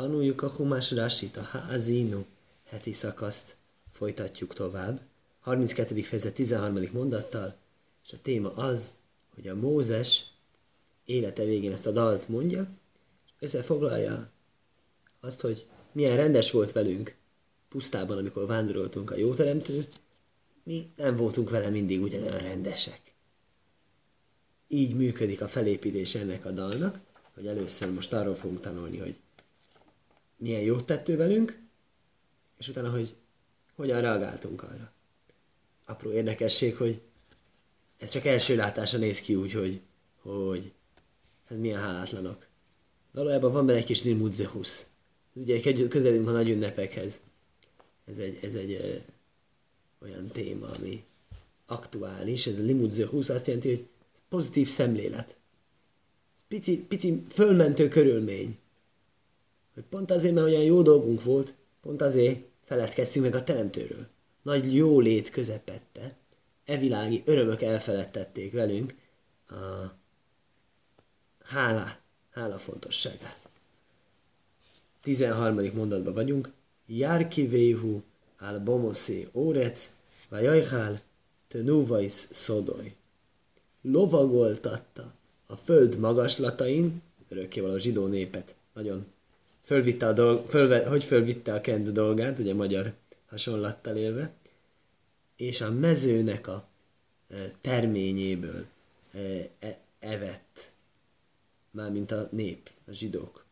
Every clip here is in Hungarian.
Tanuljuk a Humás Rasit, a Házinu heti szakaszt, folytatjuk tovább. 32. fejezet 13. mondattal, és a téma az, hogy a Mózes élete végén ezt a dalt mondja, és összefoglalja azt, hogy milyen rendes volt velünk pusztában, amikor vándoroltunk a jóteremtő, mi nem voltunk vele mindig ugyanolyan rendesek. Így működik a felépítés ennek a dalnak, hogy először most arról fogunk tanulni, hogy milyen jót tettő velünk, és utána, hogy hogyan reagáltunk arra. Apró érdekesség, hogy ez csak első látása néz ki úgy, hogy, hogy hát milyen hálátlanok. Valójában van benne egy kis Nimudzehus. Ez ugye közelünk a nagy ünnepekhez. Ez egy, ez egy ö, olyan téma, ami aktuális. Ez a Limudzehus azt jelenti, hogy pozitív szemlélet. Pici, pici fölmentő körülmény. Hogy pont azért, mert olyan jó dolgunk volt, pont azért feledkeztünk meg a teremtőről. Nagy jó lét közepette, evilági örömök elfeledtették velünk a hála, hála fontosságát. 13. mondatban vagyunk. Járki véhu al bomoszé órec, vajajhál tenuvais szodoly. Lovagoltatta a föld magaslatain, örökkévaló zsidó népet, nagyon fölvitte a dolg, fölve, hogy fölvitte a kent dolgát, ugye magyar hasonlattal élve, és a mezőnek a e, terményéből e, e, evett, mármint a nép, a zsidók.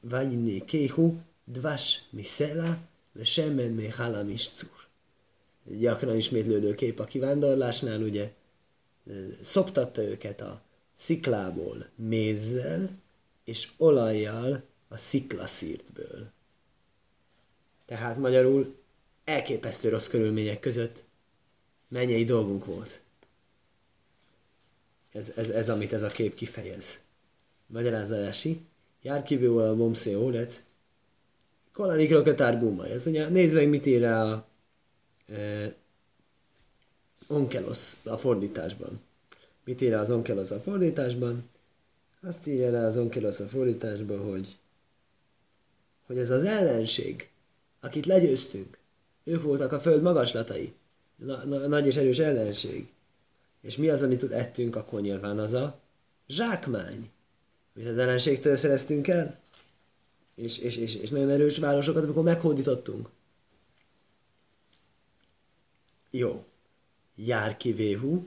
Vajné kéhu, dvas miszela, le semmen me halam is cúr. Gyakran ismétlődő kép a kivándorlásnál, ugye, szoptatta őket a sziklából mézzel és olajjal a sziklaszírtből. Tehát magyarul elképesztő rossz körülmények között mennyei dolgunk volt. Ez, ez, ez amit ez a kép kifejez. Magyarázási, jár kívül a bomszé órec, kolanik rokatár guma. Ez ugye, nézd meg, mit ír a e, onkelosz a fordításban. Mit ír az onkelosz a fordításban? Azt írja rá az onkelosz a fordításban, hogy, hogy ez az ellenség, akit legyőztünk, ők voltak a föld magaslatai. Na, na, nagy és erős ellenség. És mi az, amit ettünk, akkor nyilván az a zsákmány, amit az ellenségtől szereztünk el, és, és, és, és nagyon erős városokat, amikor meghódítottunk. Jó. Jár kivéhu,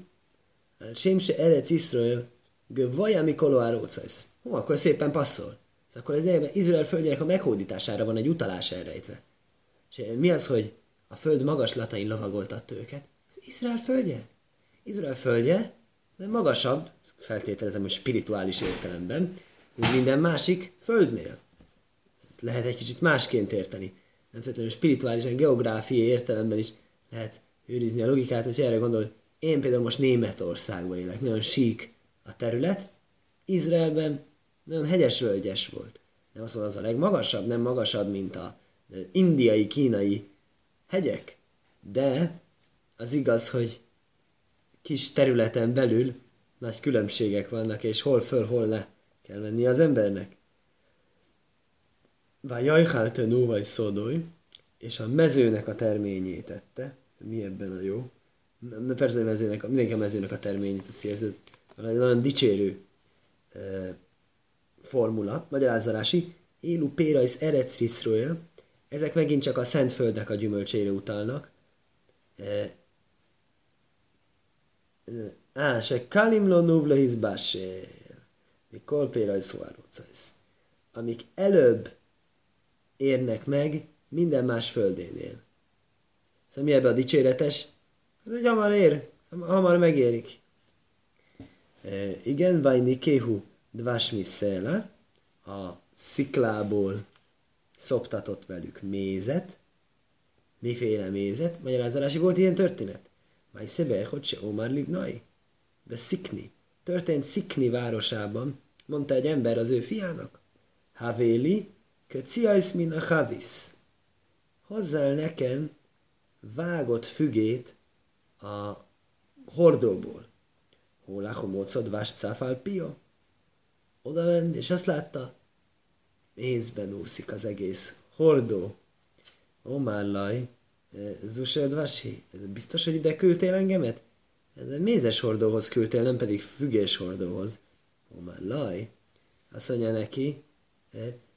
sem se erec Iszrael, gővaja mikolo árócajsz. Hú, akkor szépen passzol. Ez akkor ez Izrael földjének a meghódítására van egy utalás elrejtve. És mi az, hogy a föld magaslatain lovagoltatta őket? Az Izrael földje? Izrael földje, de magasabb, feltételezem, hogy spirituális értelemben, mint minden másik földnél. Ezt lehet egy kicsit másként érteni. Nem feltétlenül spirituálisan, geográfiai értelemben is lehet őrizni a logikát, hogy erre gondol, én például most Németországban élek, nagyon sík a terület, Izraelben nagyon hegyes-völgyes volt. Nem azt mondom, az a legmagasabb, nem magasabb, mint a indiai, kínai hegyek, de az igaz, hogy kis területen belül nagy különbségek vannak, és hol föl, hol le kell menni az embernek. Vajajhálte vagy szódói, és a mezőnek a terményét tette. Mi ebben a jó? Persze a mezőnek, mindenki a mezőnek a terményét teszi, ez, ez nagyon dicsérő e, formula, magyarázzalási. Élu pérajsz erecriszrója, ezek megint csak a Szentföldnek a gyümölcsére utalnak. Á, se kalimlo nuvla hizbásér. Mikor például szóárócajsz. Amik előbb érnek meg minden más földénél. Szóval mi ebbe a dicséretes? Hát, hogy hamar ér, hamar megérik. Igen, vajni kéhu dvásmi széle, a sziklából szoptatott velük mézet. Miféle mézet? Magyarázási volt ilyen történet. Maj szebe, hogy se Omar Lignai. De Szikni. Történt Szikni városában, mondta egy ember az ő fiának. Havéli, köciajsz min a havisz. Hozzál nekem vágott fügét a hordóból. Hóláhom módszod vást cáfál pio. Oda ment, és azt látta, mézben úszik az egész hordó. Ó, laj, Zuseld Vasi, biztos, hogy ide küldtél engemet? De mézes hordóhoz küldtél, nem pedig fügés hordóhoz. Ó, laj, azt mondja neki,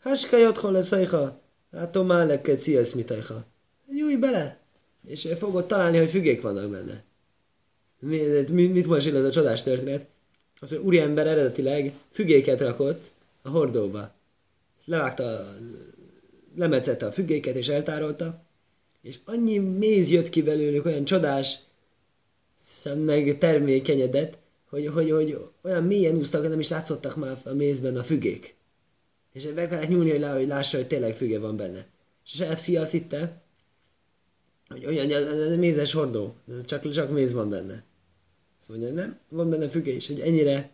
Haska jotthon lesz ajha, hát már leked sziasz mit Nyújj bele, és fogod találni, hogy fügék vannak benne. Mit, mit most ez a csodás történet? Az, hogy úriember eredetileg fügéket rakott a hordóba. Levágta, lemetszette a fügéket és eltárolta, és annyi méz jött ki belőlük, olyan csodás, meg termékenyedett, hogy, hogy, hogy olyan mélyen úsztak, hogy nem is látszottak már a mézben a fügék. És meg kellett nyúlni, hogy, lá, hogy lássa, hogy tényleg füge van benne. És a saját fia azt hitte, hogy olyan, ez mézes hordó, csak, csak méz van benne. Mondja, nem, van benne füge is, hogy ennyire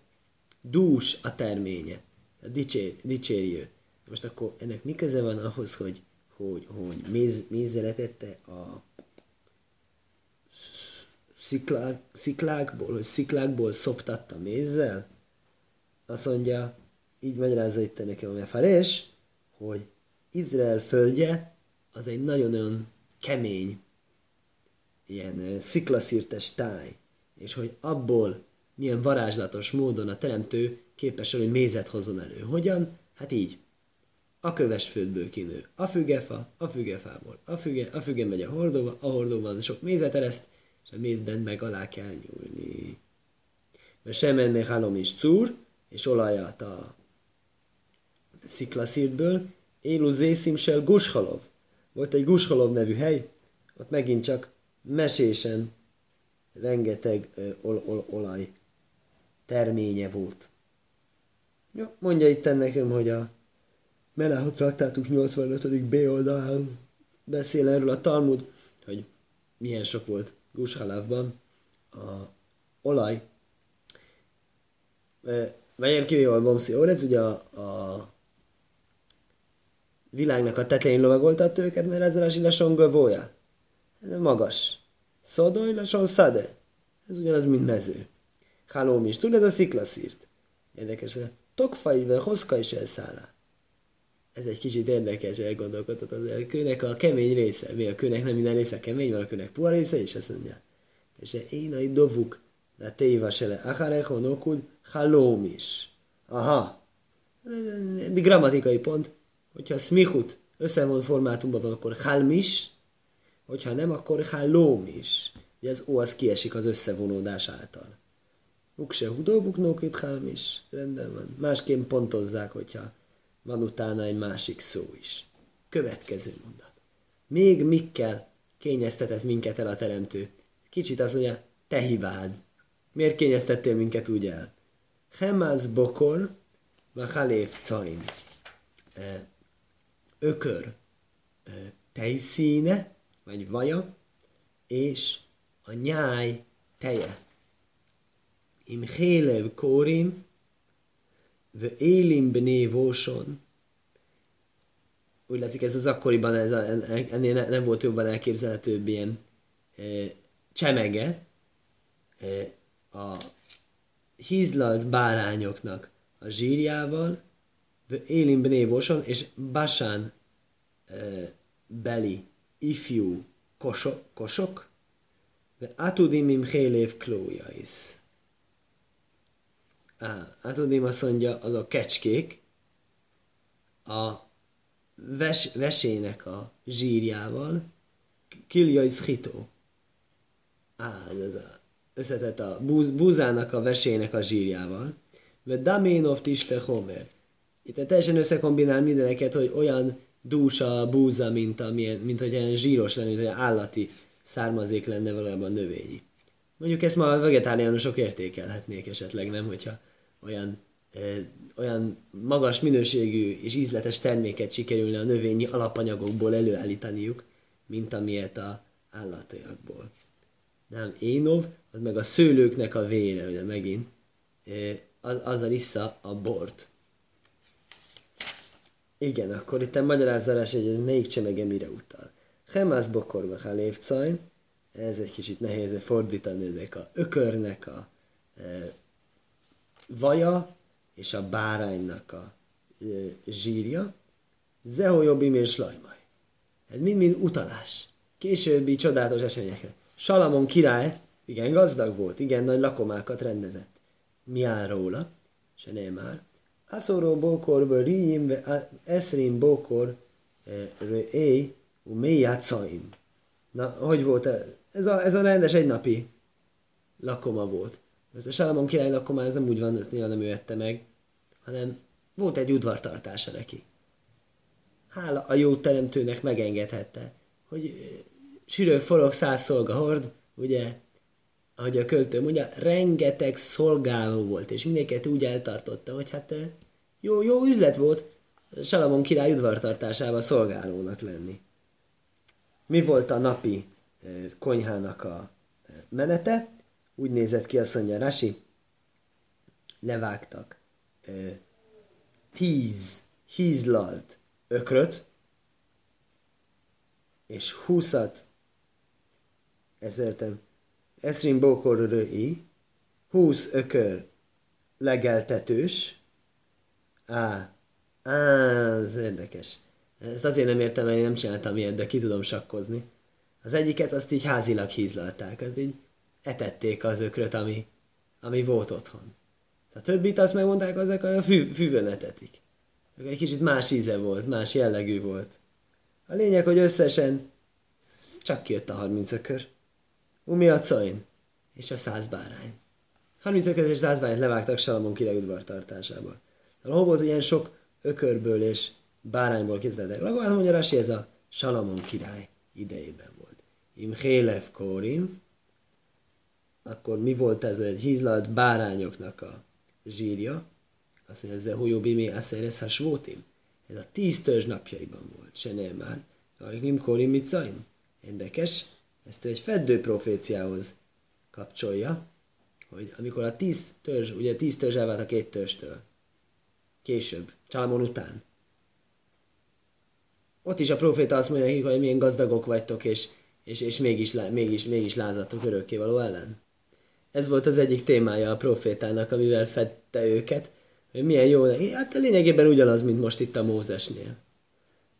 dús a terménye. Tehát dicsér, dicséri őt. Most akkor ennek mi köze van ahhoz, hogy, hogy, hogy méz, mézzel letette a sziklák, sziklákból, hogy sziklákból szoptatta mézzel? Azt mondja, így magyarázza itt nekem a Mefarés, hogy Izrael földje az egy nagyon-nagyon kemény, ilyen sziklaszírtes táj, és hogy abból milyen varázslatos módon a teremtő képes, hogy mézet hozzon elő. Hogyan? Hát így. A köves földből kinő. A fügefa, a fügefából. A füge, a füge megy a hordóba, a hordóban sok mézet ereszt, és a mézben meg alá kell nyúlni. Mert semen még halom is cúr, és olajat a sziklaszírtből, Élu Zészimsel Gushalov. Volt egy Gushalov nevű hely, ott megint csak mesésen rengeteg ol, ol, olaj terménye volt. Ja, mondja itt nekem, hogy a Melahot traktátus 85. B oldalán beszél erről a Talmud, hogy milyen sok volt Gushalávban a olaj. Vajem kivéve a Bomszi Orez, ugye a, a világnak a tetején lovagoltatta őket, mert ezzel a zsilason gövója. Ez magas. Szodoj, lason szade. Ez ugyanaz, mint mező. Hálóm is, tudod, a sziklaszírt. Érdekes, tokfaivel hoszka is elszállá. Ez egy kicsit érdekes, elgondolkodhat az a kőnek a kemény része. Mi a kőnek nem minden része kemény, van a kőnek puha része, és azt mondja. És én a dovuk, de téva se le, acharecho nokud, halóm is. Aha. Egy grammatikai pont. Hogyha smichut összevont formátumban van, akkor halmis, hogyha nem, akkor halóm is. Ugye az ó az kiesik az összevonódás által. Ukse hudóvuk nókit halmis. Rendben van. Másként pontozzák, hogyha van utána egy másik szó is. Következő mondat. Még mikkel kényeztetett minket el a teremtő? Kicsit az mondja, te hibád. Miért kényeztettél minket úgy el? Hemáz bokor, va halév cain ökör tejszíne, vagy vaja, és a nyáj teje. Im hélev kórim, ve élim benévóson. Úgy látszik, ez az akkoriban, ez a, ennél nem volt jobban elképzelhetőbb ilyen e, csemege e, a hízlalt bárányoknak a zsírjával, élim benévóson, és Basán beli ifjú kosok, kosok, de atudim im hélév klójais. Atudim azt mondja, az a kecskék, a ves, vesének a zsírjával, kiljais hitó. Á, ez a, összetett a búz, búzának a vesének a zsírjával. Ve daménov tiste homer. Itt teljesen összekombinál mindeneket, hogy olyan dús a búza, mint, amilyen, mint hogy olyan zsíros lenne, mint hogy állati származék lenne valójában növényi. Mondjuk ezt ma a vegetáriánusok értékelhetnék esetleg, nem, hogyha olyan, e, olyan magas minőségű és ízletes terméket sikerülne a növényi alapanyagokból előállítaniuk, mint amilyet a állatiakból. Nem, énov, az meg a szőlőknek a vére, ugye megint, e, az, azzal issza a bort. Igen, akkor itt a magyarázás, hogy melyik csemege mire utal. Hemász bokorva halévcajn, ez egy kicsit nehéz fordítani, ezek a ökörnek a e, vaja és a báránynak a e, zsírja, Zehojobbim és Lajmaj. Ez mind-mind utalás. Későbbi csodálatos eseményekre. Salamon király, igen, gazdag volt, igen, nagy lakomákat rendezett. Mi áll róla? Se már. Aszoró bókor, ríjim, eszrim bókor, éj, uméjátszain. Na, hogy volt ez? Ez a, ez a rendes egynapi lakoma volt. Most a Salamon király lakoma, ez nem úgy van, ezt nyilván nem ő ette meg, hanem volt egy udvartartása neki. Hála a jó teremtőnek megengedhette, hogy sűrök forog száz szolga hord, ugye, ahogy a költő mondja, rengeteg szolgáló volt, és mindenket úgy eltartotta, hogy hát jó, jó üzlet volt Salamon király udvartartásával szolgálónak lenni. Mi volt a napi konyhának a menete? Úgy nézett ki, azt mondja Rasi, levágtak tíz hízlalt ökröt, és húszat, ez értem, eszrin bókor röi, húsz ökör legeltetős, á, á, ez érdekes. Ezt azért nem értem, mert én nem csináltam ilyet, de ki tudom sakkozni. Az egyiket azt így házilag hízlalták, azt így etették az ökröt, ami, ami volt otthon. A többit azt megmondták, azok a fű, füvön etetik. Egy kicsit más íze volt, más jellegű volt. A lényeg, hogy összesen csak kijött a 30 ökör. Umi a cain és a száz bárány. 30 ökör és száz bárányt levágtak Salamon király udvartartásába. Hol volt ilyen sok ökörből és bárányból készítettek. Legalább mondja Rasi, ez a Salamon király idejében volt. Im Hélev Kórim, akkor mi volt ez egy hízlalt bárányoknak a zsírja? Azt mondja, ez a Huyobimi Aszeres Hasvótim. Ez a tíz törzs napjaiban volt. Se nem már. Nim Kórim Mitzain. Érdekes. Ezt egy feddő proféciához kapcsolja, hogy amikor a tíz törzs, ugye tíz törzs elvált a két törzstől, később, Csalamon után, ott is a proféta azt mondja hogy milyen gazdagok vagytok, és, és, és mégis, mégis, mégis lázatok örökkévaló ellen. Ez volt az egyik témája a profétának, amivel fedte őket, hogy milyen jó nekik. Hát lényegében ugyanaz, mint most itt a Mózesnél.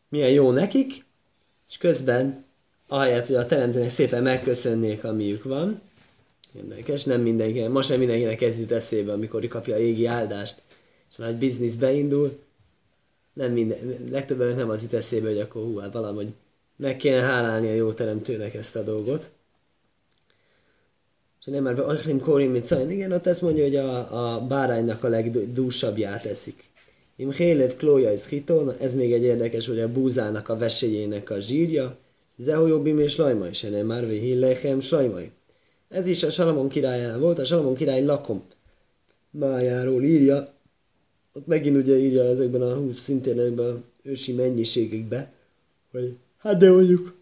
Milyen jó nekik, és közben, ahelyett, hogy a teremtőnek szépen megköszönnék, amiük van, érdekes, nem mindenki, ma sem mindenkinek ez jut eszébe, amikor kapja a égi áldást, és a nagy biznisz beindul, nem minden, legtöbben nem az jut eszébe, hogy akkor hú, hát valahogy meg kéne hálálni a jó teremtőnek ezt a dolgot. És nem már Achlim Korim mit igen, ott ezt mondja, hogy a, a báránynak a legdúsabbját eszik. Im Hélet Klója is Hiton, ez még egy érdekes, hogy a búzának a vesélyének a zsírja, Zehojobbim és Lajmai, se nem már Hillechem Sajmai. Ez is a Salamon királyán volt, a Salamon király lakom májáról írja, ott megint ugye írja ezekben a húsz szintén ezekben a ősi mennyiségekbe, hogy hát de mondjuk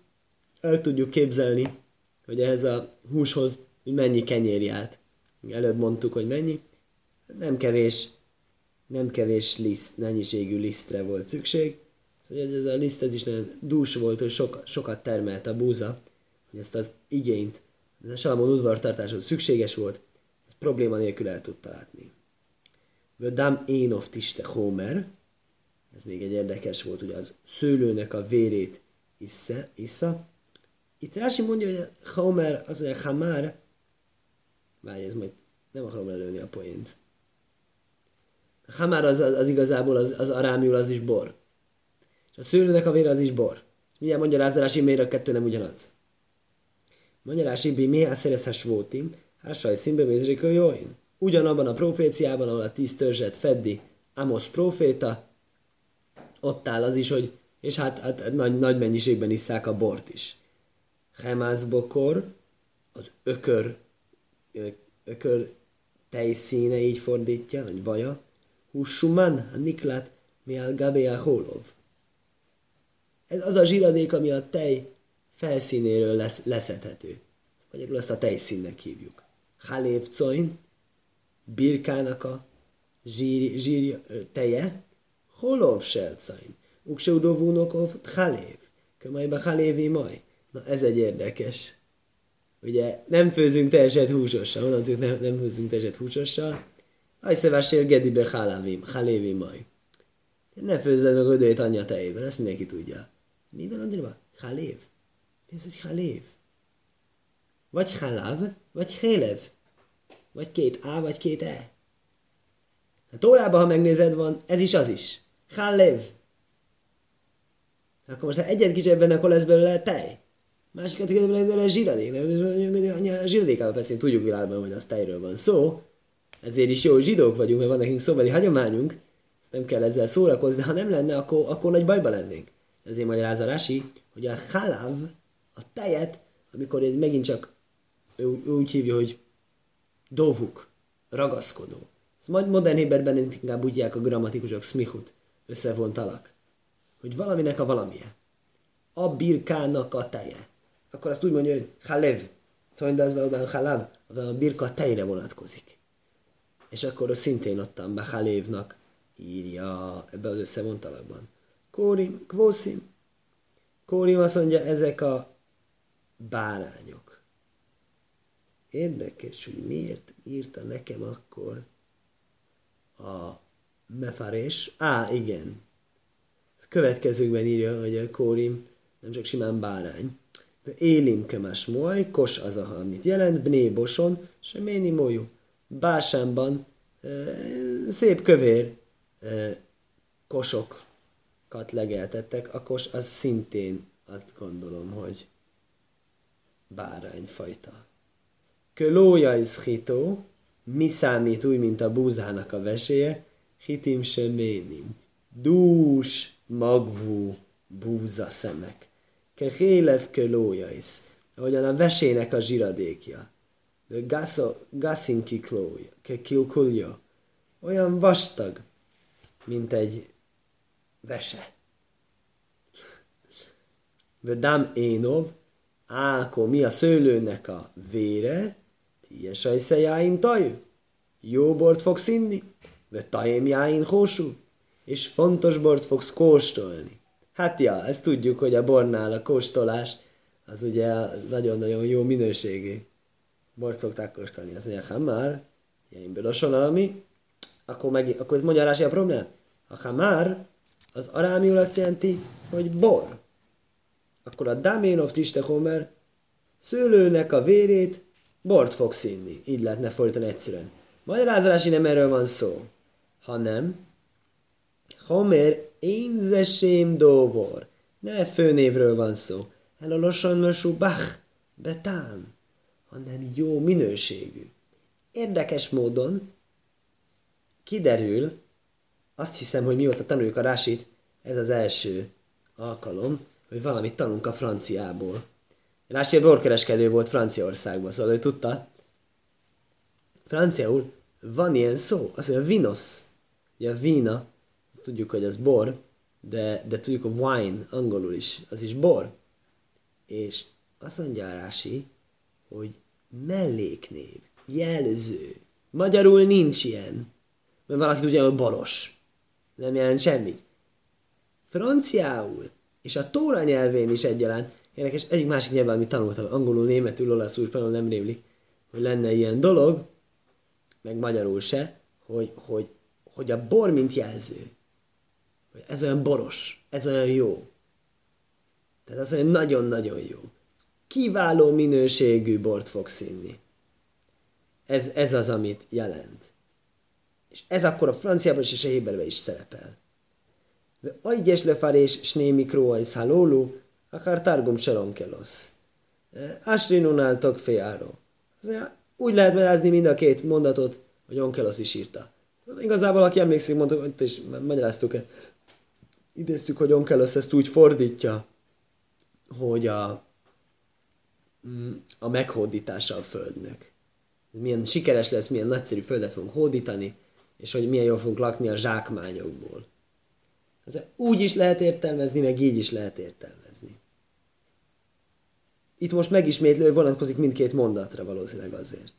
el tudjuk képzelni, hogy ehhez a húshoz hogy mennyi kenyér járt. Előbb mondtuk, hogy mennyi. Nem kevés, nem kevés liszt, mennyiségű lisztre volt szükség. Szóval ez a liszt ez is nagyon dús volt, hogy sokat, sokat termelt a búza, hogy ezt az igényt, ez a Salamon udvartartáshoz szükséges volt, ezt probléma nélkül el tudta látni. Vödám Énov Tiste Homer, ez még egy érdekes volt, hogy az szőlőnek a vérét issza. issza. Itt Rási mondja, hogy Homer, az a Hamar, várj, ez majd nem akarom előni a poént. A Hamar az, az, az igazából az, az arámiul az is bor. És a szőlőnek a vére az is bor. És milyen magyarázási miért a kettő nem ugyanaz. Magyarási a szerezhes voltim, hásaj színbe mézrikő jóin ugyanabban a proféciában, ahol a tíz törzset feddi Amos proféta, ott áll az is, hogy és hát, hát nagy, nagy mennyiségben isszák a bort is. Hemászbokor, az ökör, ökör tejszíne így fordítja, vagy vaja, Hussuman, a niklat, mi a Gabea Holov. Ez az a zsíradék, ami a tej felszínéről lesz, leszedhető. Magyarul ezt a tejszínnek hívjuk. Halév coin, birkának a zsír, zsír teje, holov selcain. Ukseudovunokov halév. Kömajba halévi maj. Na ez egy érdekes. Ugye nem főzünk teljeset húsossal, onnan nem, nem főzünk teljeset húsossal. Ajszevásél gedibe halévi, halévi maj. Ne főzzed meg ödőjét anyja tejében, ezt mindenki tudja. Mi van Andriba? Halév. Mi az, hogy halév? Vagy haláv, vagy hélev. Vagy két A, vagy két E. A Tórában, ha megnézed, van ez is, az is. Halév. Akkor most ha egyet kicsit ebben, akkor lesz belőle tej. Másikat igen, lesz belőle zsíradék. A zsíradékával beszélünk, tudjuk világban, hogy az tejről van szó. Ezért is jó zsidók vagyunk, mert van nekünk szóbeli hagyományunk. Ezt nem kell ezzel szórakozni, de ha nem lenne, akkor, akkor nagy bajba lennénk. Ezért magyarázza Rasi, hogy a haláv, a tejet, amikor ez megint csak ő, úgy hívja, hogy dovuk, ragaszkodó. Ez majd modern héberben inkább úgy a grammatikusok smichut, összevontalak. Hogy valaminek a valamije. A birkának a teje. Akkor azt úgy mondja, hogy halev. Szóval ez valóban halav, a birka tejre vonatkozik. És akkor szintén ottan be halévnak írja ebbe az összevontalakban. Kórim, kvószim. Kórim azt mondja, ezek a bárányok. Érdekes, hogy miért írta nekem akkor a mefarés. Á, igen. Ez következőkben írja, hogy a kórim nem csak simán bárány. De élim kemes moly, kos az a amit jelent, bné boson, seméni molyú. Básánban e, szép kövér e, kosok kat legeltettek, akkor az szintén azt gondolom, hogy bárányfajta. Kölója is hitó, mi számít úgy, mint a búzának a veséje? Hitim seménim. Dús, magvú, búza szemek. Kehélev kölója is. Ahogyan a vesének a zsiradékja. Gassin kiklója, kilkulja. Olyan vastag, mint egy vese. Dam énov, áko, mi a szőlőnek a vére, ties ajszejáin tajú. Jó bort fogsz inni, vagy tajémjáin hósú, és fontos bort fogsz kóstolni. Hát ja, ezt tudjuk, hogy a bornál a kóstolás az ugye nagyon-nagyon jó minőségű. Bort szokták kóstolni. Az mondja, ha már, ilyen belosson akkor, meg, akkor mondja a problémát. Ha már, az arámiul azt jelenti, hogy bor. Akkor a Daménov Tistehomer szőlőnek a vérét bort fog színni. Így lehetne fordítani egyszerűen. Magyarázási nem erről van szó, hanem Homer énzesém dóvor. Ne főnévről van szó. Elolosan mösú bach, betám, hanem jó minőségű. Érdekes módon kiderül, azt hiszem, hogy mióta tanuljuk a rásit, ez az első alkalom, hogy valamit tanulunk a franciából. Rási borkereskedő volt Franciaországban, szóval ő tudta. Franciául van ilyen szó, az mondja vinos. Ugye a vína, tudjuk, hogy az bor, de, de tudjuk a wine angolul is, az is bor. És azt mondja a Rási, hogy melléknév, jelző. Magyarul nincs ilyen. Mert valaki tudja, hogy boros nem jelent semmit. Franciául és a tóra nyelvén is egyaránt, érdekes, egyik másik nyelven, amit tanultam, angolul, németül, olaszul, spanyol nem rémlik, hogy lenne ilyen dolog, meg magyarul se, hogy, hogy, hogy a bor mint jelző. Hogy ez olyan boros, ez olyan jó. Tehát az olyan nagyon-nagyon jó. Kiváló minőségű bort fog színni. Ez, ez az, amit jelent. És ez akkor a franciában és a héberben is szerepel. De agyes lefarés sné mikróajsz halólú, akár targum selom kelosz. Asrinunál tog féjáró. Úgy lehet megázni mind a két mondatot, hogy Onkelosz is írta. Igazából, aki emlékszik, mondtuk, hogy is magyaráztuk, idéztük, hogy Onkelosz ezt úgy fordítja, hogy a, mm, a meghódítása a földnek. Milyen sikeres lesz, milyen nagyszerű földet fogunk hódítani, és hogy milyen jól fogunk lakni a zsákmányokból. Ez úgy is lehet értelmezni, meg így is lehet értelmezni. Itt most megismétlő vonatkozik mindkét mondatra valószínűleg azért.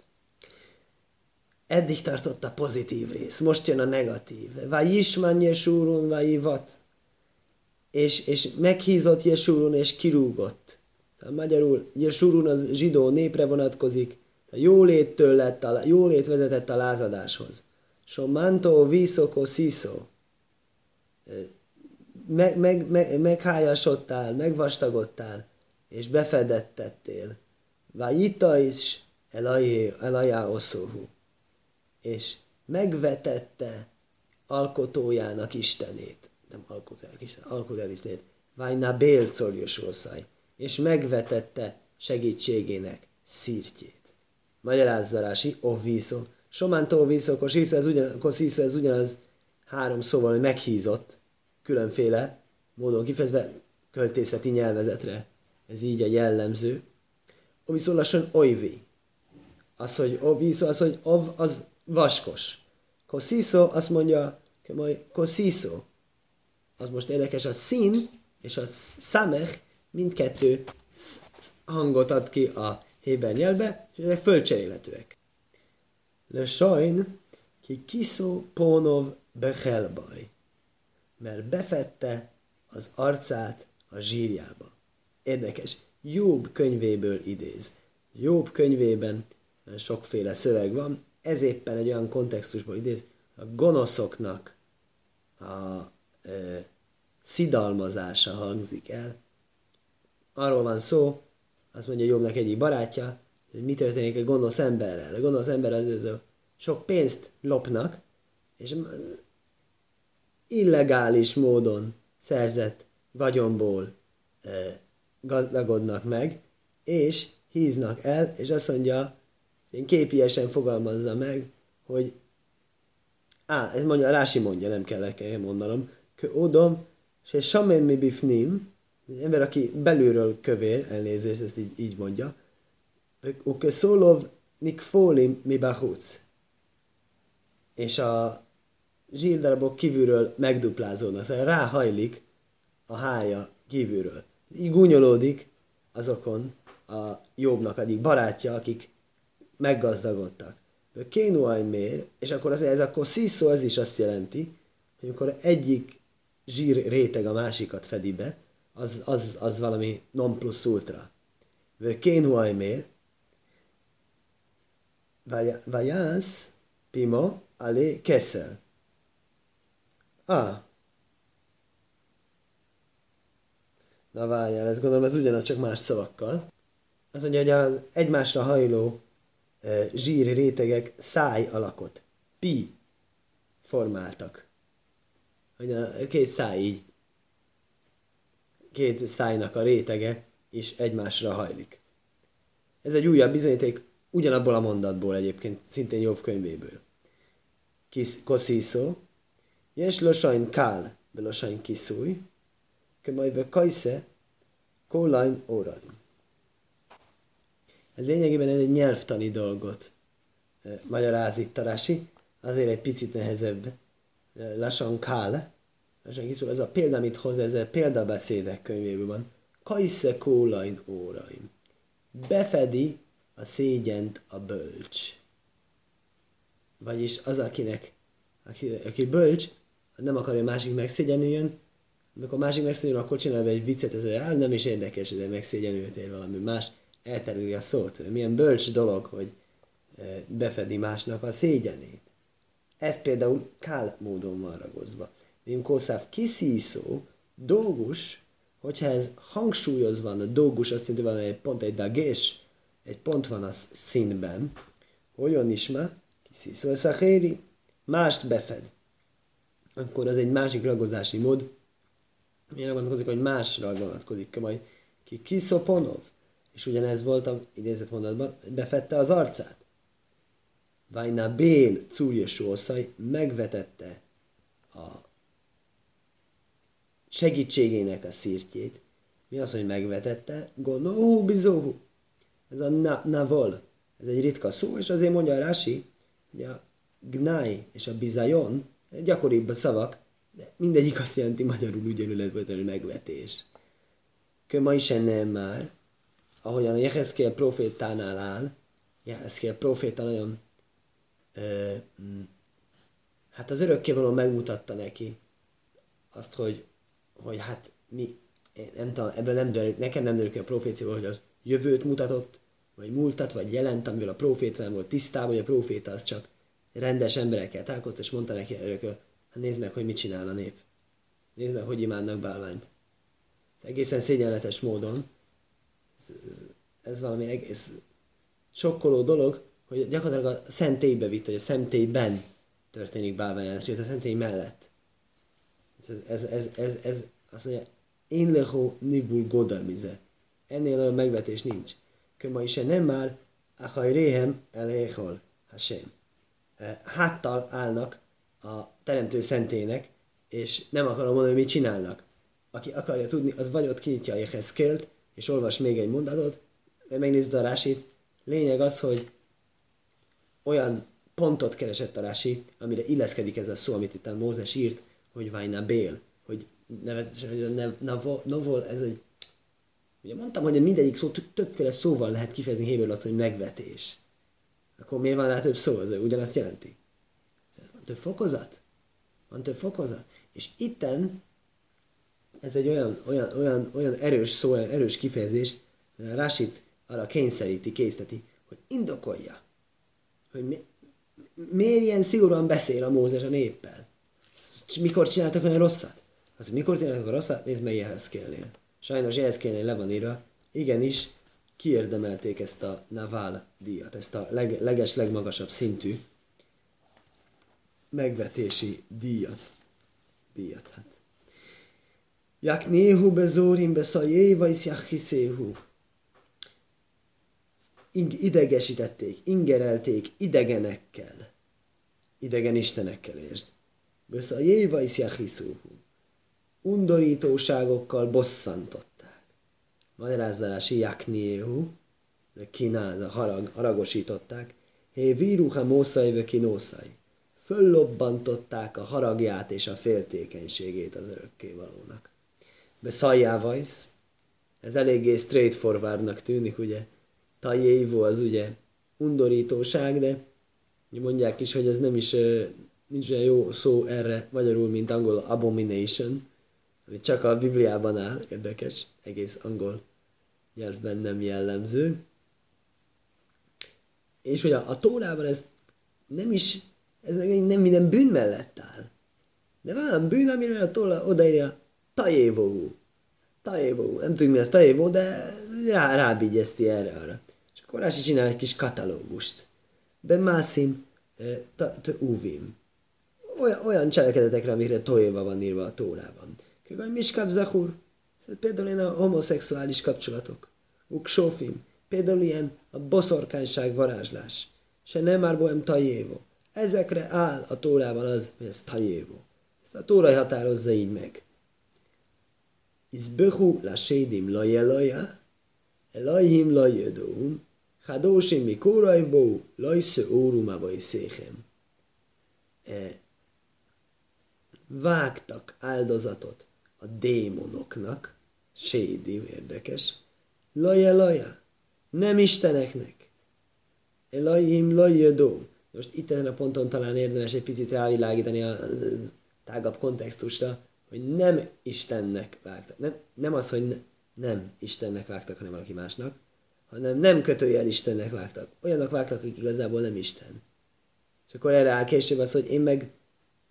Eddig tartott a pozitív rész, most jön a negatív. Vaj isman jesúrun, vaj vat. És, és meghízott jesúrun, és kirúgott. Tehát magyarul jesúrun az zsidó népre vonatkozik, a jóléttől lett, a jólét vezetett a lázadáshoz. Somanto viszoko sziszó. meg, meg, meg, meghájasodtál, megvastagodtál, és befedettettél. Vajita is elajá oszóhu. És megvetette alkotójának Istenét. Nem alkotójának Istenét, alkotójának Istenét. Vajna bélcoljös És megvetette segítségének szírtjét. Magyarázza Rási, ovíszó. Somántó ovíszó, kosíszó, ez, ugyan, kosíszó, ez ugyanaz három szóval, hogy meghízott, különféle módon kifejezve költészeti nyelvezetre. Ez így a jellemző. Ovíszó lassan oivi. Az, hogy ovíszó, az, hogy ov, az vaskos. Kosíszó azt mondja, hogy kosíszó. Az most érdekes, a szín és a szamech mindkettő hangot ad ki a héber nyelvbe, és ezek fölcserélhetőek. Le sajn, ki kiszó pónov bechelbaj, mert befette az arcát a zsírjába. Érdekes, Jobb könyvéből idéz. Jobb könyvében sokféle szöveg van, ez éppen egy olyan kontextusból idéz, a gonoszoknak a e, szidalmazása hangzik el. Arról van szó, azt mondja Jobbnak egyik barátja, hogy mi történik egy gonosz emberrel. A gonosz ember az, az sok pénzt lopnak, és illegális módon szerzett vagyonból e, gazdagodnak meg, és híznak el, és azt mondja, én képiesen fogalmazza meg, hogy á, ez mondja, Rási mondja, nem kell nekem mondanom, hogy odom, se samem mi bifnim, ember, aki belülről kövér, elnézést, ezt így, így mondja, szólov nikfólim mi bahúc. És a zsírdarabok kívülről megduplázódnak, szóval ráhajlik a hája kívülről. Így gúnyolódik azokon a jobbnak egyik barátja, akik meggazdagodtak. Kénuaj mér, és akkor az, ez akkor sziszó, ez is azt jelenti, hogy amikor egyik zsír réteg a másikat fedi be, az, az, az valami non plus ultra. Kénuaj mér, vajász, pimo, alé, keszel. Ah. Na várjál, ezt gondolom, ez ugyanaz, csak más szavakkal. Az mondja, hogy az egymásra hajló e, zsír rétegek száj alakot, pi formáltak. Hogy a két száj így, két szájnak a rétege is egymásra hajlik. Ez egy újabb bizonyíték ugyanabból a mondatból egyébként, szintén Jobb könyvéből. Kis, kosziszó, és losain kál, losain kiszúj, kömajve kajsze, kólain órain. Hát lényegében egy nyelvtani dolgot eh, magyarázik Tarási, azért egy picit nehezebb. Eh, lassan kál, lassan kiszúj, ez a példa, amit hoz, ez a példabeszédek könyvéből van. Kajsze kólain óraim. Befedi a szégyent a bölcs. Vagyis az, akinek, aki, aki bölcs, nem akarja, hogy másik megszégyenüljön, amikor másik megszégyenül, akkor csinál egy viccet, hogy áll, nem is érdekes, hogy megszégyenültél valami más, elterüli a szót. Milyen bölcs dolog, hogy e, befedi másnak a szégyenét. Ez például kál módon van ragozva. Mint kószáv kiszíszó, dolgus, hogyha ez hangsúlyozva van, a dolgus azt jelenti, hogy pont egy dagés, egy pont van a színben, olyan is már, ez a mást befed akkor az egy másik ragozási mód, milyen vonatkozik, hogy másra vonatkozik, majd ki kiszoponov, és ugyanez volt a idézett mondatban, befette az arcát. Vajna Bél Sószaj megvetette a segítségének a szírtjét. Mi az, hogy megvetette? Gonóhu bizóhu. Ez a na, navol. Ez egy ritka szó, és azért mondja a Rási, hogy a gnai és a bizajon gyakoribb a szavak, de mindegyik azt jelenti magyarul ugyanúgy volt a megvetés. Köma is nem már, ahogyan a Jehezkiel profétánál áll, Jehezkiel proféta nagyon ö, mm, hát az örökkévaló megmutatta neki azt, hogy, hogy hát mi, nem tudom, ebből nem derül, nekem nem derül ki a profécióval, hogy az jövőt mutatott, vagy múltat, vagy jelent, amivel a proféta nem volt tisztában, hogy a proféta az csak rendes emberekkel találkozott, és mondta neki örökül, hát nézd meg, hogy mit csinál a nép. Nézd meg, hogy imádnak bálványt. Ez egészen szégyenletes módon. Ez, ez valami egész sokkoló dolog, hogy gyakorlatilag a szentélybe vitt, hogy a szentélyben történik bálványállás, a szentély mellett. Ez, ez, ez, ez, ez azt mondja, én leho nibul godamize. Ennél olyan megvetés nincs. Köma is nem már, ahaj réhem eléhol, Hashem. Háttal állnak a teremtő szentének, és nem akarom mondani, hogy mit csinálnak. Aki akarja tudni, az vagy ott kinyitja a Jeheszkélt, és olvas még egy mondatot, megnézed a rásit. Lényeg az, hogy olyan pontot keresett a Rási, amire illeszkedik ez a szó, amit itt a Mózes írt, hogy Vajna Bél, hogy nevetesen, hogy a navol, navol, ez egy Ugye mondtam, hogy mindegyik szó többféle szóval lehet kifejezni héberül azt, hogy megvetés. Akkor miért van rá több szó? Ez ugyanazt jelenti. Van több fokozat? Van több fokozat? És itten ez egy olyan, olyan, olyan, olyan erős szó, olyan erős kifejezés, Rásit arra kényszeríti, készteti, hogy indokolja, hogy mi, miért ilyen szigorúan beszél a Mózes a néppel. Mikor csináltak olyan rosszat? Az, mikor csináltak a rosszat, nézd meg Jehezkélnél. Sajnos Jehezkélnél le van írva, igenis, kiérdemelték ezt a Naval díjat, ezt a leg, leges, legmagasabb szintű megvetési díjat. Díjat, hát. Jaknéhu bezórim beszajéva is jachiszéhu. Idegesítették, ingerelték idegenekkel. Idegen istenekkel értsd. Beszajéva is jachiszéhu. Undorítóságokkal bosszantották. Magyarázzalási jaknéhu, de kínál, harag, haragosították. Hé víruha mószai kinószai föllobbantották a haragját és a féltékenységét az örökkévalónak. Be szajjávajsz, ez eléggé straightforwardnak tűnik, ugye, tajévó az ugye undorítóság, de mondják is, hogy ez nem is, nincs olyan jó szó erre magyarul, mint angol abomination, ami csak a Bibliában áll, érdekes, egész angol nyelvben nem jellemző. És hogy a, a Tórában ez nem is ez meg nem minden bűn mellett áll. De van bűn, amire a tolla odaírja tajévó. Tajévó. Nem tudjuk mi az tajévó, de rá, rábigyezti erre arra. És akkor Rási csinál egy kis katalógust. Be mászim, te uvim. Olyan, olyan cselekedetekre, amikre tojéva van írva a tórában. Kögaj miskav zahur. Például ilyen a homoszexuális kapcsolatok. Uksófim. Például ilyen a boszorkányság varázslás. Se nem már bohem tajévó. Ezekre áll a Tórában az, hogy ez tajévó. Ezt a Tóra határozza így meg. Izbehu la sédim la jelaja, elajhim la jödóum, hadósim mi kórajbó, lajsző órumába is széchem. E, vágtak áldozatot a démonoknak, sédim érdekes, laja laja, nem isteneknek, elajhim la jödóum, most itt ezen a ponton talán érdemes egy picit rávilágítani a tágabb kontextusra, hogy nem Istennek vágtak. Nem, nem az, hogy ne, nem Istennek vágtak, hanem valaki másnak, hanem nem kötőjel Istennek vágtak. Olyanok vágtak, akik igazából nem Isten. És akkor erre áll később az, hogy én meg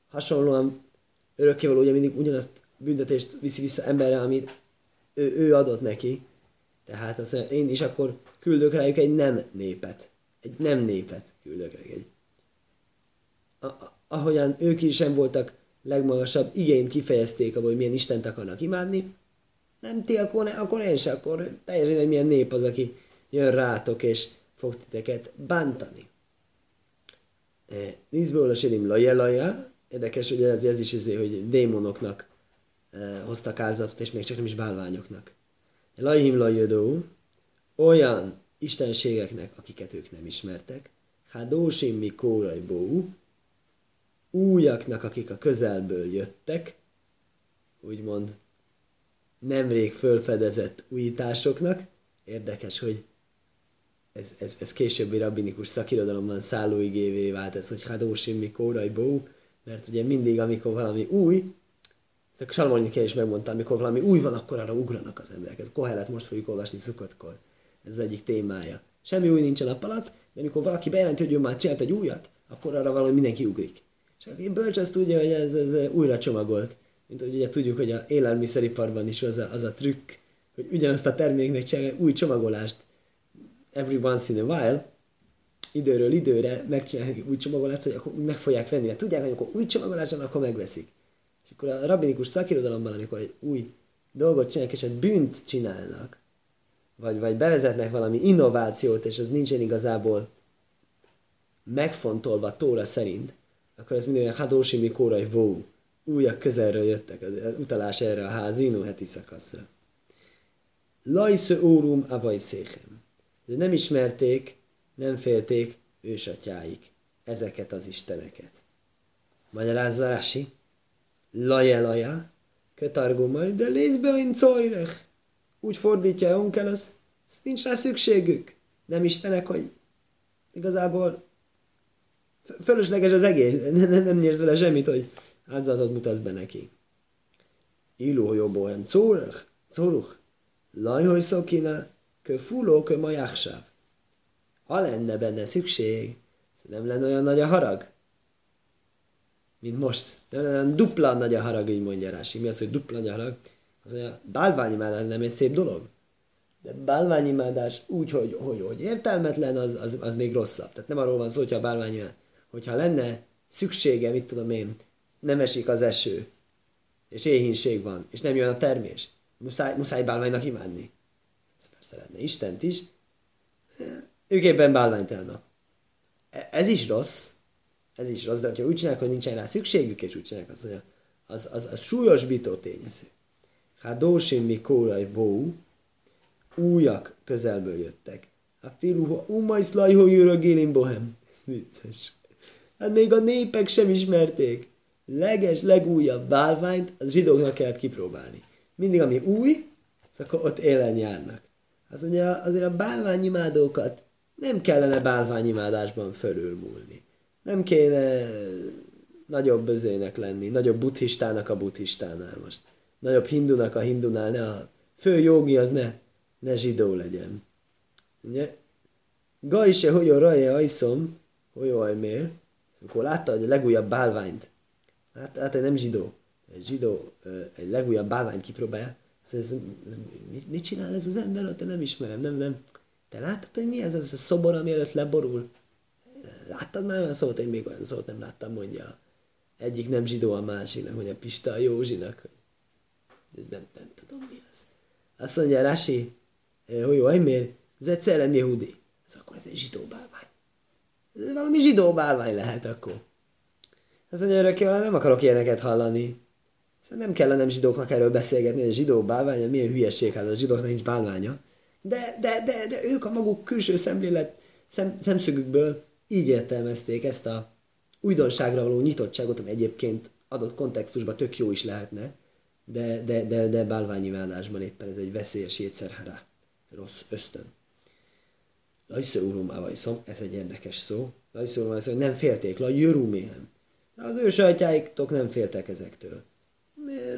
hasonlóan örökkévaló ugye mindig ugyanazt büntetést viszi vissza emberre, amit ő, ő adott neki. Tehát azt mondja, én is akkor küldök rájuk egy nem népet. Egy nem népet küldök rájuk. Egy ahogyan ők is sem voltak legmagasabb igényt kifejezték abban, hogy milyen Istent akarnak imádni, nem ti, akkor, akkor én se, akkor teljesen egy milyen nép az, aki jön rátok és fog titeket bántani. E, Nízből a sérim lajelaja, érdekes, hogy ez is ezért, hogy démonoknak hoztak áldozatot, és még csak nem is bálványoknak. Lajhim lajödó, olyan istenségeknek, akiket ők nem ismertek, Hadósim mi kórajbó, újaknak, akik a közelből jöttek, úgymond nemrég fölfedezett újításoknak. Érdekes, hogy ez, ez, ez későbbi rabbinikus szakirodalomban szállóigévé vált ez, hogy Hadósim Mikórai Bó, mert ugye mindig, amikor valami új, ezt a Salmoni is megmondta, amikor valami új van, akkor arra ugranak az emberek. Ez Kohelet most fogjuk olvasni szukottkor. Ez az egyik témája. Semmi új nincs a alatt, de amikor valaki bejelenti, hogy ő már csinált egy újat, akkor arra valahogy mindenki ugrik. Csak aki bölcs azt tudja, hogy ez, ez újra csomagolt. mint hogy ugye tudjuk, hogy a élelmiszeriparban is az a, az a trükk, hogy ugyanazt a terméknek csinálják új csomagolást every once in a while, időről időre megcsinálják új csomagolást, hogy akkor úgy meg fogják venni, mert tudják, hogy akkor új csomagolás van, akkor megveszik. És akkor a rabinikus szakirodalomban, amikor egy új dolgot csinálnak, és egy bűnt csinálnak, vagy, vagy bevezetnek valami innovációt, és ez nincsen igazából megfontolva Tóra szerint, akkor ez minden Hadósi Mikórai Vó, újak közelről jöttek, az utalás erre a házinu heti szakaszra. Lajsző órum avajszéchem. De nem ismerték, nem félték ősatyáik ezeket az isteneket. Magyarázza Rasi. Laje laja, kötargumaj, de lézbe in cojrech. Úgy fordítja onkel, az, az nincs rá szükségük. Nem istenek, hogy igazából fölösleges az egész, nem, nem, nem nyersz vele semmit, hogy áldozatot mutatsz be neki. Iló jobbóhem córach, córuch, lajhoj szokina, kö fuló, kö majachsáv. Ha lenne benne szükség, nem lenne olyan nagy a harag, mint most. Lenne olyan dupla nagy a harag, így mondja Rási. Mi az, hogy dupla nagy a harag? Az, a bálványimádás nem egy szép dolog. De bálványimádás úgy, hogy, hogy, hogy értelmetlen, az, az, az még rosszabb. Tehát nem arról van szó, hogyha a bálványimádás, hogyha lenne szüksége, mit tudom én, nem esik az eső, és éhínség van, és nem jön a termés, muszáj, muszáj bálványnak imádni. Ez persze lehetne Istent is, ők éppen bálványtelnak. E, ez is rossz, ez is rossz, de hogyha úgy csinálják, hogy nincsen rá szükségük, és úgy csinálják, az, az, az, az, az súlyos bitó tényező. Hát Dósim Mikórai Bó, újak közelből jöttek. A filuha umajsz lajhó jürögélin bohem. Ez vicces. Hát még a népek sem ismerték. Leges, legújabb bálványt az zsidóknak kellett kipróbálni. Mindig, ami új, az akkor ott élen járnak. Az mondja, azért a bálványimádókat nem kellene bálványimádásban fölülmúlni. Nem kéne nagyobb bözének lenni, nagyobb buddhistának a buddhistánál most. Nagyobb hindunak a hindunál, ne a fő jogi az ne, ne zsidó legyen. Ugye? Gajse, hogy a raje ajszom, hogy ajmér, amikor látta, hogy a legújabb bálványt, hát, hát nem zsidó, egy zsidó egy legújabb bálványt kipróbálja, ez, ez, ez, mit, mit csinál ez az ember? Te nem ismerem, nem, nem. Te láttad, hogy mi ez, ez a szobor, ami előtt leborul? Láttad már olyan szót? Én még olyan szót nem láttam, mondja egyik nem zsidó a másiknak, mondja Pista a Józsinak, hogy ez nem, nem tudom mi az. Azt mondja Rasi, hogy jó, miért? Ez egy szellem jehudi. Ez akkor ez egy zsidó bálvány. Ez valami zsidó bálvány lehet akkor. Azt mondja, örökké, nem akarok ilyeneket hallani. Szóval nem kellene nem zsidóknak erről beszélgetni, hogy a zsidó bálványa milyen hülyeség, hát a zsidóknak nincs bálványa. De, de, de, de ők a maguk külső szemlélet, szem, szemszögükből így értelmezték ezt a újdonságra való nyitottságot, ami egyébként adott kontextusban tök jó is lehetne, de, de, de, de bálványimádásban éppen ez egy veszélyes étszerhárá, rossz ösztön. Lajszó urum avajszom, ez egy érdekes szó. Lajszó urum avajszom, nem félték, la jöruméhem. Az ő sajtjáiktok nem féltek ezektől.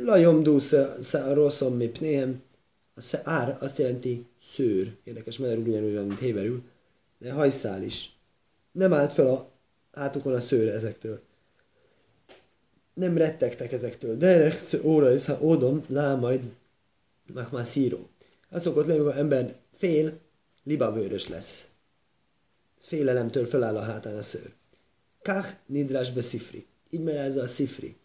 Lajom dúsz rosszom mipnéhem. A ár azt jelenti szőr. Érdekes, mert ugyanúgy van, mint héberül. De hajszál is nem állt fel a hátukon a szőre ezektől. Nem rettegtek ezektől. De Derek óra is, ha ódom, lá majd már már szíró. Hát szokott lenni, amikor ember fél, libavőrös lesz. Félelemtől föláll a hátán a szőr. Kach nidrás be szifri. Így ez a szifri.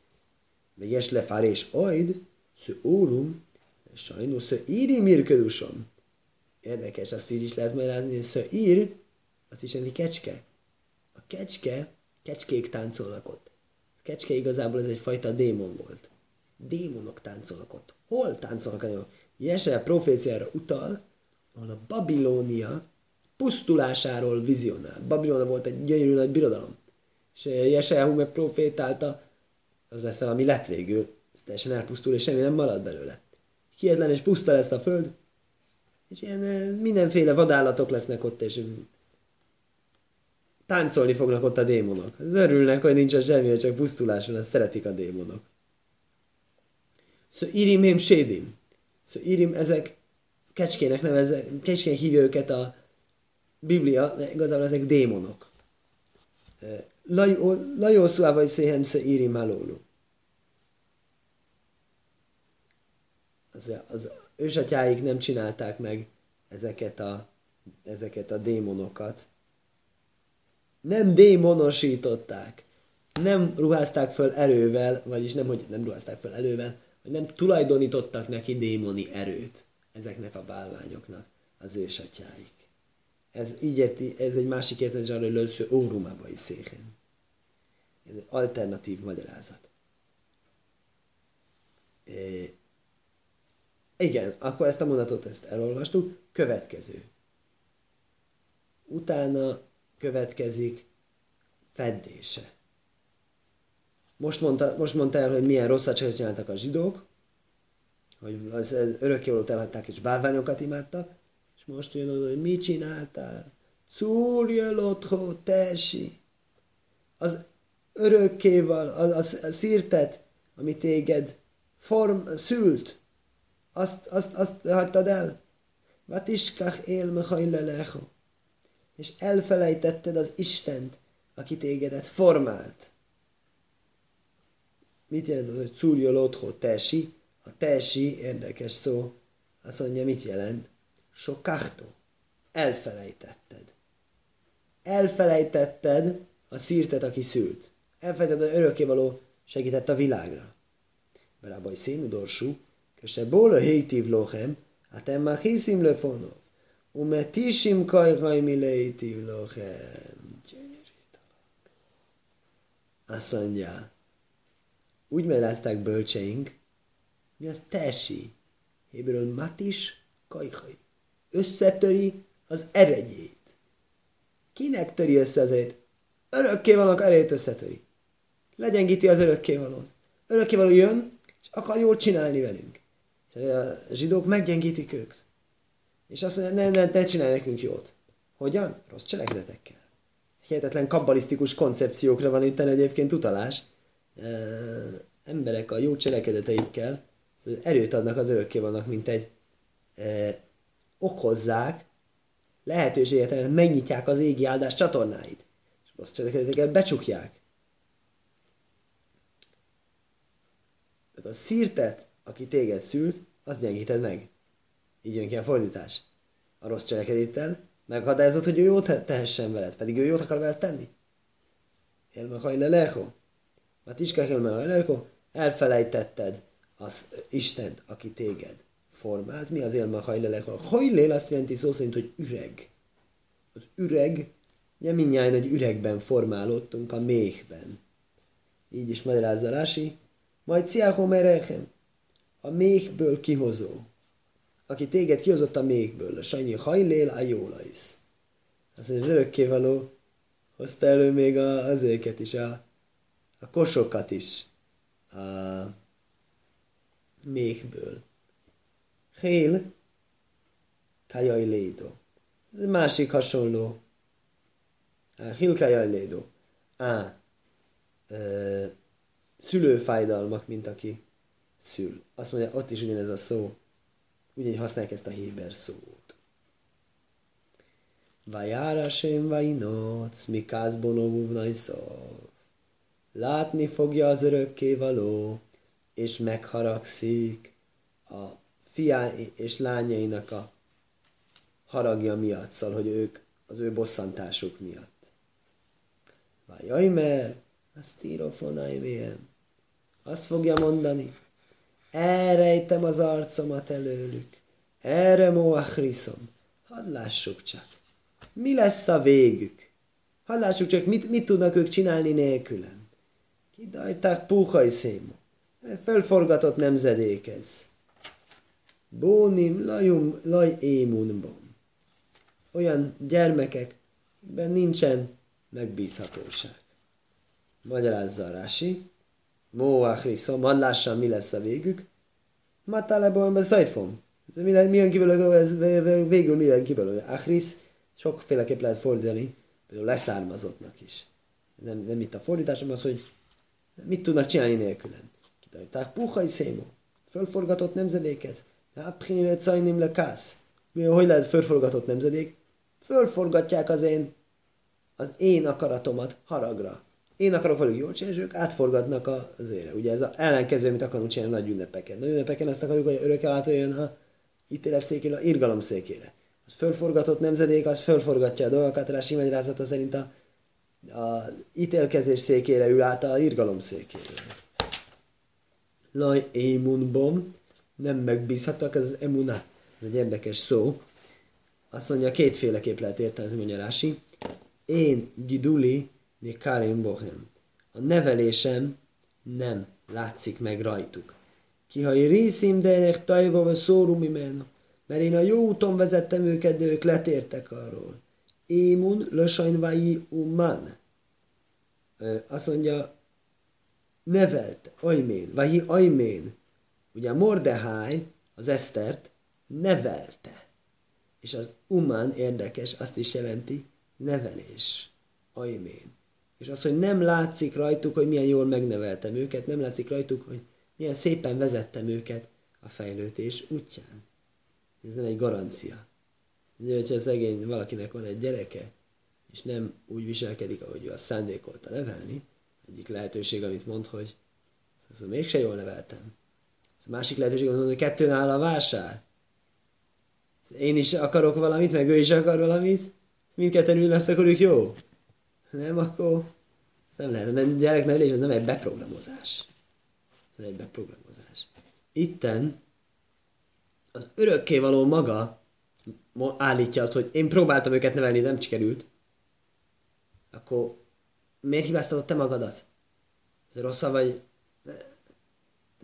Vegyes lefárés ajd, sző ólum, sajnos sző íri mirködusom. Érdekes, azt így is lehet merázni, sző ír, azt is jelenti kecske. Kecske, kecskék táncolnak ott. A kecske igazából ez egyfajta démon volt. Démonok táncolnak ott. Hol táncolnak a Jese proféciára utal, ahol a Babilónia pusztulásáról vizionál. Babilónia volt egy gyönyörű nagy birodalom. És Jesajáhu meg profétálta, az lesz ami lett végül, ez teljesen elpusztul, és semmi nem marad belőle. Kietlen és puszta lesz a föld, és ilyen eh, mindenféle vadállatok lesznek ott, és táncolni fognak ott a démonok. Az örülnek, hogy nincs a semmi, csak pusztulás van, ezt szeretik a démonok. Szóval irim sédim. Szóval irim, ezek kecskének nevezek, kecskének hívja őket a Biblia, de igazából ezek démonok. Lajószúá vagy széhem se íri malólu. az, az ősatyáik nem csinálták meg ezeket a, ezeket a démonokat. Nem démonosították. Nem ruházták föl erővel, vagyis nem, hogy nem ruházták föl erővel, hogy nem tulajdonítottak neki démoni erőt ezeknek a bálványoknak az ősatyáik. Ez, így érti, ez egy másik értés arra, hogy lősző órumába széken. Ez egy alternatív magyarázat. É, igen, akkor ezt a mondatot ezt elolvastuk. Következő. Utána következik feddése. Most mondta, most mondta el, hogy milyen rosszat csináltak a zsidók, hogy az örökkévalót elhagyták és bálványokat imádtak, és most jön oda, hogy mit csináltál? Cúrjelotho tesi. Az örökkéval, a, a, a szírtet, ami téged form, szült, azt, azt, azt hagytad el? Vatiskach él mechajlelecho és elfelejtetted az Istent, aki tégedet formált. Mit jelent az, hogy cúrjol otthon tesi? A tesi, érdekes szó, azt mondja, mit jelent? Sokáhtó. Elfelejtetted. Elfelejtetted a szírtet, aki szült. Elfelejtetted, hogy örökkévaló segített a világra. Brábai színű dorsú, köse bóla hétív lohem, hát emma hiszim lefonó. Umetishim kajhaj milejtív lohem. Gyönyörű dolog. Azt mondja, úgy mellázták bölcseink, mi az tesi. Héberül matis kajhaj. Összetöri az eregyét. Kinek töri össze az erejét? Örökkévalónak erejét összetöri. Legyengíti az örökkévalót. Örökkévaló jön, és akar jól csinálni velünk. A zsidók meggyengítik őket. És azt mondja, ne, ne, ne csinálj nekünk jót. Hogyan? Rossz cselekedetekkel. Hihetetlen kabbalisztikus koncepciókra van itt egyébként utalás. E, emberek a jó cselekedeteikkel erőt adnak az örökké vannak, mint egy e, okozzák, lehetőséget megnyitják az égi áldás csatornáit. És rossz cselekedeteket becsukják. Tehát a szírtet aki téged szült, azt gyengíted meg. Így jön ki a fordítás. A rossz cselekedéttel megakadályozott, hogy ő jót tehessen veled, pedig ő jót akar veled tenni. Élme hajle leho. Mert iska élme leho, elfelejtetted az Istent, aki téged formált. Mi az élme hajle leho? Hajlél azt jelenti szó szerint, hogy üreg. Az üreg, ugye mindjárt egy üregben formálódtunk a méhben. Így is magyarázza Rási. Majd ciáho merechem a méhből kihozó, aki téged kihozott a méhből, a sanyi hajlél a jólaisz. Az az örökkévaló hozta elő még a, azéket is, a, a kosokat is a méhből. Hél, kajaj lédo. Ez másik hasonló. Hil kajaj lédo. Á, ö, szülőfájdalmak, mint aki szül. Azt mondja, ott is ugyanez a szó. Ugyanígy használják ezt a héber szót. Vajára sem vajnoc, mikász bonóvúvnai szov. Látni fogja az örökké való, és megharagszik a fiá és lányainak a haragja miatt, szóval, hogy ők az ő bosszantásuk miatt. Vajaj, mert azt írofonáj Azt fogja mondani, elrejtem az arcomat előlük, erre moachriszom. Hadd lássuk csak, mi lesz a végük. Hadd lássuk csak, mit, mit tudnak ők csinálni nélkülem. Kidajták púhaj szémó. Felforgatott nemzedék ez. Bónim lajum laj émunbom. Olyan gyermekek, ben nincsen megbízhatóság. Magyarázza a Rási. Móachriszom, hadd lássam, mi lesz a végük. Matalebon be szajfom. Mi, mi jön ki belőle, végül mi jön ki belőle? Achrisz, sokféleképp lehet fordítani, például leszármazottnak is. Nem, nem itt a fordításom, az, hogy mit tudnak csinálni nélkülem. Kitajták puhai szémó, fölforgatott nemzedéket, Aprinre cajnim le kász. Hogy lehet fölforgatott nemzedék? Fölforgatják az én, az én akaratomat haragra. Én akarok velük jól csinálni, és ők átforgatnak az ére. Ugye ez az ellenkező, amit akarunk csinálni nagy ünnepeken. Nagy ünnepeken azt akarjuk, hogy örökkelátó jön a ítélet székére, a irgalom székére. Az fölforgatott nemzedék, az fölforgatja a dolgokat, Rási magyarázata szerint a, a ítélkezés székére ül át a irgalom székére. Laj émunbom, nem megbízhatok, ez az emuna. Ez egy érdekes szó. Azt mondja, kétféleképp lehet értelmezni, mondja Rási. Én giduli, ni karim bohem. A nevelésem nem látszik meg rajtuk. Kihai részim, de ennek tajva vagy szórum imena. Mert én a jó úton vezettem őket, de ők letértek arról. Émun lösajnvai uman. Azt mondja, nevelt, ajmén, vagy ajmén. Ugye Mordeháj az Esztert nevelte. És az uman érdekes, azt is jelenti nevelés, ajmén. És az, hogy nem látszik rajtuk, hogy milyen jól megneveltem őket, nem látszik rajtuk, hogy milyen szépen vezettem őket a fejlődés útján. Ez nem egy garancia. Ez, hogyha szegény valakinek van egy gyereke, és nem úgy viselkedik, ahogy ő azt szándékolta nevelni, egyik lehetőség, amit mond, hogy azt mégse jól neveltem. Ez a másik lehetőség, hogy mondani, hogy kettőn áll a vásár. Én is akarok valamit, meg ő is akar valamit, mindketten ül lesz, akkor ők jó. Nem, akkor ez nem lehet. Mert gyereknevelés az nem egy beprogramozás. Ez nem egy beprogramozás. Itten az örökkévaló maga állítja azt, hogy én próbáltam őket nevelni, nem sikerült. Akkor miért hibáztatod te magadat? Ez rosszabb vagy...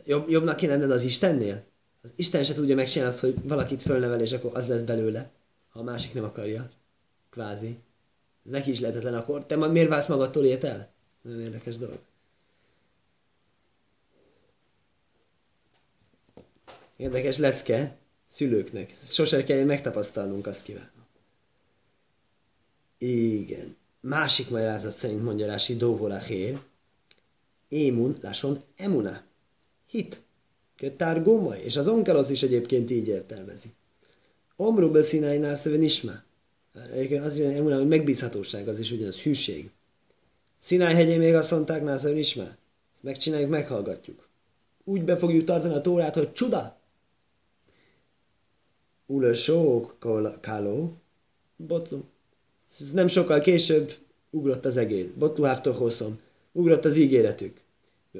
Jobb, jobbnak kéne lenned az Istennél? Az Isten se tudja megcsinálni azt, hogy valakit fölnevel, és akkor az lesz belőle, ha a másik nem akarja. Kvázi. Ez neki is lehetetlen akkor. Te miért válsz magadtól ilyet el? Nagyon érdekes dolog. Érdekes lecke szülőknek. Sose kell megtapasztalnunk, azt kívánom. Igen. Másik magyarázat szerint mondja Rási Dóvorahér. Émun, lásson, emuna. Hit. Targuma, és az onkelosz is egyébként így értelmezi. Omru beszínálj nászöven isma. Egyébként az emuna, hogy megbízhatóság, az is ugyanaz, hűség. Sinai hegyén még azt mondták, nászöven isma. Ezt megcsináljuk, meghallgatjuk. Úgy be fogjuk tartani a tórát, hogy csuda, Ule sok káló, botlu. Ez nem sokkal később ugrott az egész. Botlu háftohoszom. Ugrott az ígéretük.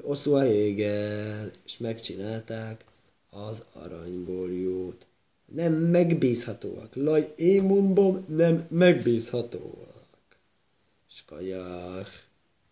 Oszú a égel, és megcsinálták az aranyborjót. Nem megbízhatóak. Laj, én mondom, nem megbízhatóak. Skajach.